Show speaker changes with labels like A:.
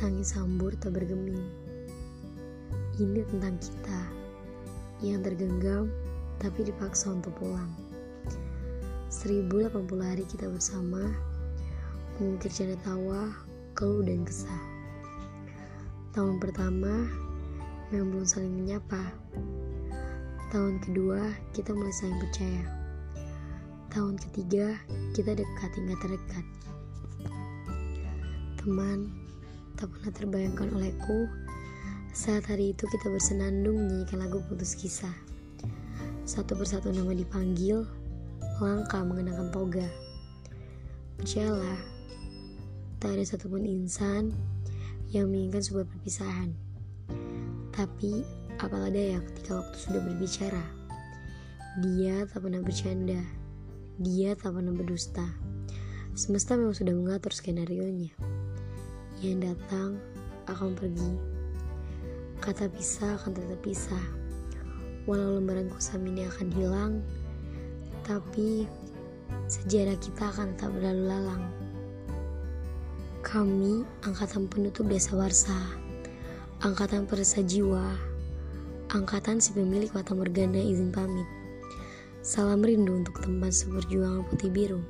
A: Angin sambur tak bergeming. Ini tentang kita yang tergenggam tapi dipaksa untuk pulang. 1080 hari kita bersama mengukir canda tawa, keluh dan kesah. Tahun pertama memang belum saling menyapa. Tahun kedua kita mulai saling percaya. Tahun ketiga kita dekat hingga terdekat. Teman, tak pernah terbayangkan olehku saat hari itu kita bersenandung menyanyikan lagu putus kisah. Satu persatu nama dipanggil, langkah mengenakan toga. Percayalah, tak ada satupun insan yang menginginkan sebuah perpisahan. Tapi, apalah daya ketika waktu sudah berbicara. Dia tak pernah bercanda. Dia tak pernah berdusta. Semesta memang sudah mengatur skenario-nya. Yang datang akan pergi. Kata pisah akan tetap pisah. Walau lembaran kusam ini akan hilang, tapi sejarah kita akan tetap berlalu lalang. Kami, angkatan penutup desa Warsa, angkatan perasa jiwa, angkatan si pemilik Wata Morgana izin pamit. Salam rindu untuk teman seperjuangan putih biru.